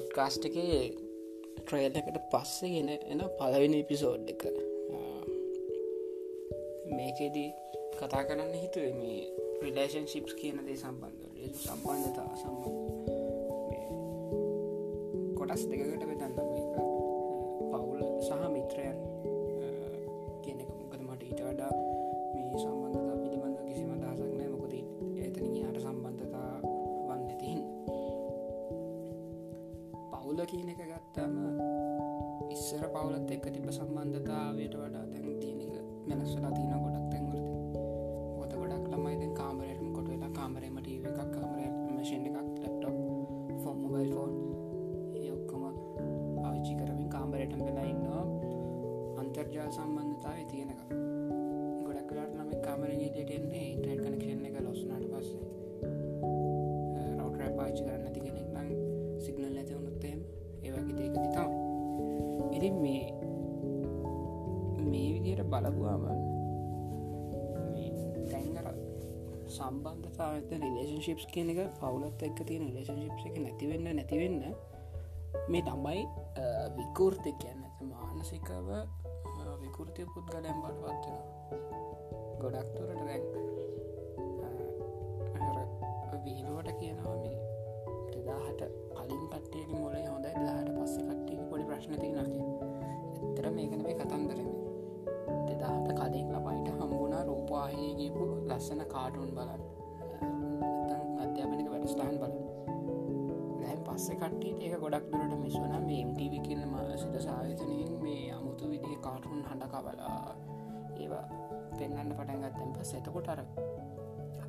Podcast එක trail එකට පස්සේ ගෙන එන පලවෙනි පිසෝඩ් එක. මේකෙදී කතා කරන්න හිතුවේ මේ ප්‍රිලේෂන් ශිප්ස් කියන දේ සම්බන්ධ සම්බන්ධතා සම්බන්ධ කොටස් දෙකට වෙතන්න මේක. පවුල සහ මිත්‍රයන්. පවුල කියන එක ගත්තාම ඉස්සර පවුලත් එක්ක තිබ සම්බන්ධතාවයට වඩා දැන් තියෙන එක මෙනස්සලා තියන ගොඩක් තැන්වලද. මොත ගොඩක් ළමයි දැන් කාමරයටම කොට වෙලා කාමරේමට එකක් කාමරය මශෙන් එකක් ලැප්ටොප් ෆෝම් මොබයිල් ෆෝන් ඒ ඔක්කොම පාවිච්චි කරමින් කාමරයටම වෙලා ඉන්නවා. අන්තර්ජාල සම්බන්ධතාව තියෙන එක. ගොඩක් කලාට නම කාමර ට එන්නේ ඉන්ටර් කනක්ෂන් එක ලොස්නට පස්සේ. විදියට බලපුවාම තැන්ගර සම්බන්ධතාව ඇත රිලේශිප්ස් කියන එක පවුලත් එක්ක තියෙන රිලේශිප් එක නැතිවෙන්න නැතිවෙන්න මේ තමයි විකෘති කියන්න ඇත මානසිකව විකෘතිය පුද්ගලයන් බට පත්වෙන ගොඩක්තුරට දැන් විහිලුවට කියනවා මේ දෙදාහට කලින් කට්ටියක මොලේ හොඳයි දහට පස්සේ කට්ටියක පොඩි ප්‍රශ්නති නකිය එතර මේකන මේ. කතන්දරම ලස්සන කාටුන් බලන්න. අධ්‍යාපනික වැඩස්ටාන් බලන්න. දැන් පස්සේ කට්ටියට ඒක ගොඩක් දුරට මිස්වන මේ MTV කියන්නම සිට සාහිතනයෙන් මේ අමුතු විදිහ කාටුන් හඬ කබලා ඒවා පෙන්න්න පටන්ගත්තැන් පස් එතකොට අර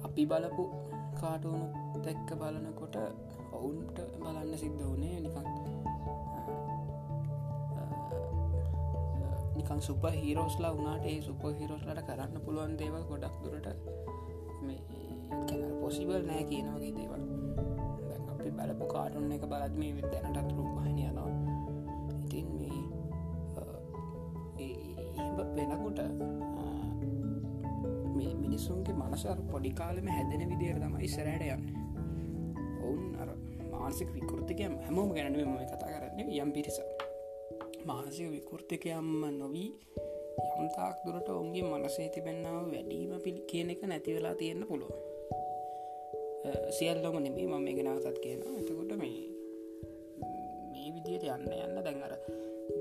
අපි බලපු කාටුණු දැක්ක බලනකොට ඔවුන්ට බලන්න සිද්ධ වනේ නිකන් නිකන් සුප හිරෝස්ලා වනාට ඒ සුප හිරෝස්ලට කරන්න පුළුවන් දේවල් ගොඩක් දුරට මේ පොසිබල් නෑ කියනවගේ දේවල්. අපි බලපු කාටුන් එක බලත් මේ විද්‍යනටත් රූපහනි යනවා. ඉතින් මේ වෙනකුට මේ මිනිස්සුන්ගේ මනසර පොඩිකාලම හැදෙන විදිර තමයි ඉස්සරයට යන්න. ඔවුන් අර මානසික විකෘතිකයම් හැමෝම ගැන මෙම කතා කරන්නේ යම් පිරිස මානසික විකෘතිකයම්ම නොවී යම්තාක් දුරට ඔවුන්ගේ මනසේ තිබෙන්නාව වැඩීම පිළි කියන එක නැතිවෙලා තියෙන්න්න පුළුව සියල්ලොම නෙමේ මම මේ ගෙනවතත් කියන එතකොට මේ මේ විදියට යන්න යන්න දැන් අර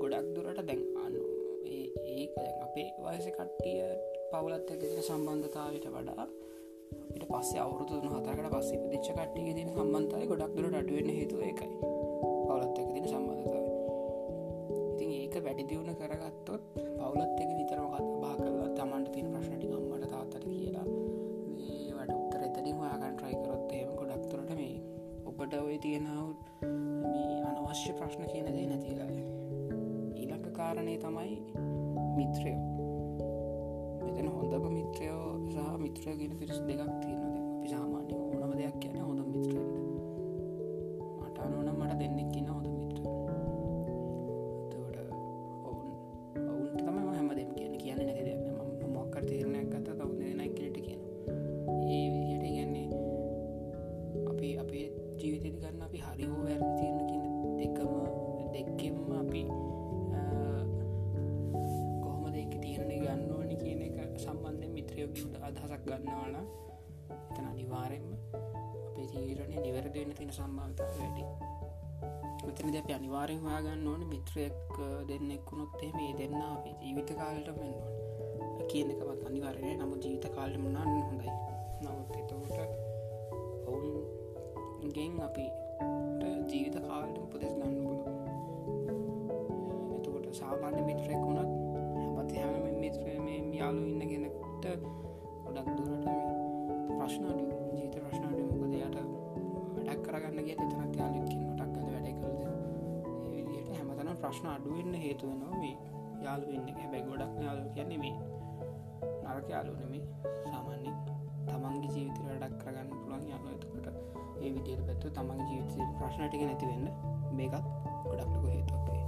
ගොඩක් දුරට දැන් අනු ඒක අපේ වයස කට්ටිය පවුලත් ඇතින සම්බන්ධතාවට වඩා අපිට පස්සේ අවුරුදු හතරකට පස්සේ දිච්ච කට්ටිය තින සම්බන්තය ගොඩක් දුරට අඩුවෙන හේතු එකයි ඉතින් ඒක වැඩි දියුණ කරගත්තොත් පවුලත් එක නිතරම කත බා කරලා තමන්ට තින ප්‍රශ්නටි අම්මට තාත්තට කියලා වට උත්තර එතනින් හොයාගන් ට්‍රයිකරොත් ඒම ගොඩක් තුරට මේ ඔබට ඔය තියෙනව මේ අනවශ්‍ය ප්‍රශ්න කියනදේ නැතිලාය ඊළඟ කාරණය තමයි මිත්‍රයෝ. මෙතන හොඳම මිත්‍රයෝ සහ මිත්‍රය ගෙන පිරිස් දෙකක් තියෙනද අපි සාමාන්‍ය ඕනම දෙයක් කියන හොඳ මිත්‍රෙන්ට මට අනුවන මට දෙන්නෙක් මිත්‍රයෝගට අදහසක් ගන්නවාන එතන අනිවාරෙන්ම අපේ තීරණය නිවැරදිවෙන්න තින සම්බන්ධතාව වැඩි. මෙතන ද අප අනිවාරෙන් වාගන්න ඕන මිත්‍රයක් දෙන්නෙක්කුණොත් එම මේ දෙන්න අපේ ජීවිත කාලට වෙන්නවා කියන එකවත් අනිවාරණය නම ජීවිත කාලෙම නන්න හොඳයි. නමුත් එතකොට ඔවුන්ගෙන් අපි ජීවිත කාලට උපදෙස් ගන්න පුළ එතකොට සාමාන්‍ය මිත්‍රයක් වුණත් හැමති හැම මිත්‍ර මේ යාලු ඉන්න ගෙනට ප්‍රශ්න අඩුවෙන්න හේතුවනවා මේ යාලු වෙන්න හැබැයි ගොඩක් යාලු කියන්නේ මේ නරක යාලුනෙමේ සාමාන්‍ය තමන්ගේ ජීවිතර වැඩක් කරගන්න පුළන් යාලු ඇතකට ඒ විදියට පැත්තු තමන්ගේ ජීවිත ප්‍රශ්නටික නැතිවෙන්න මේකත් ගොඩක්ටක හේතුක්ේ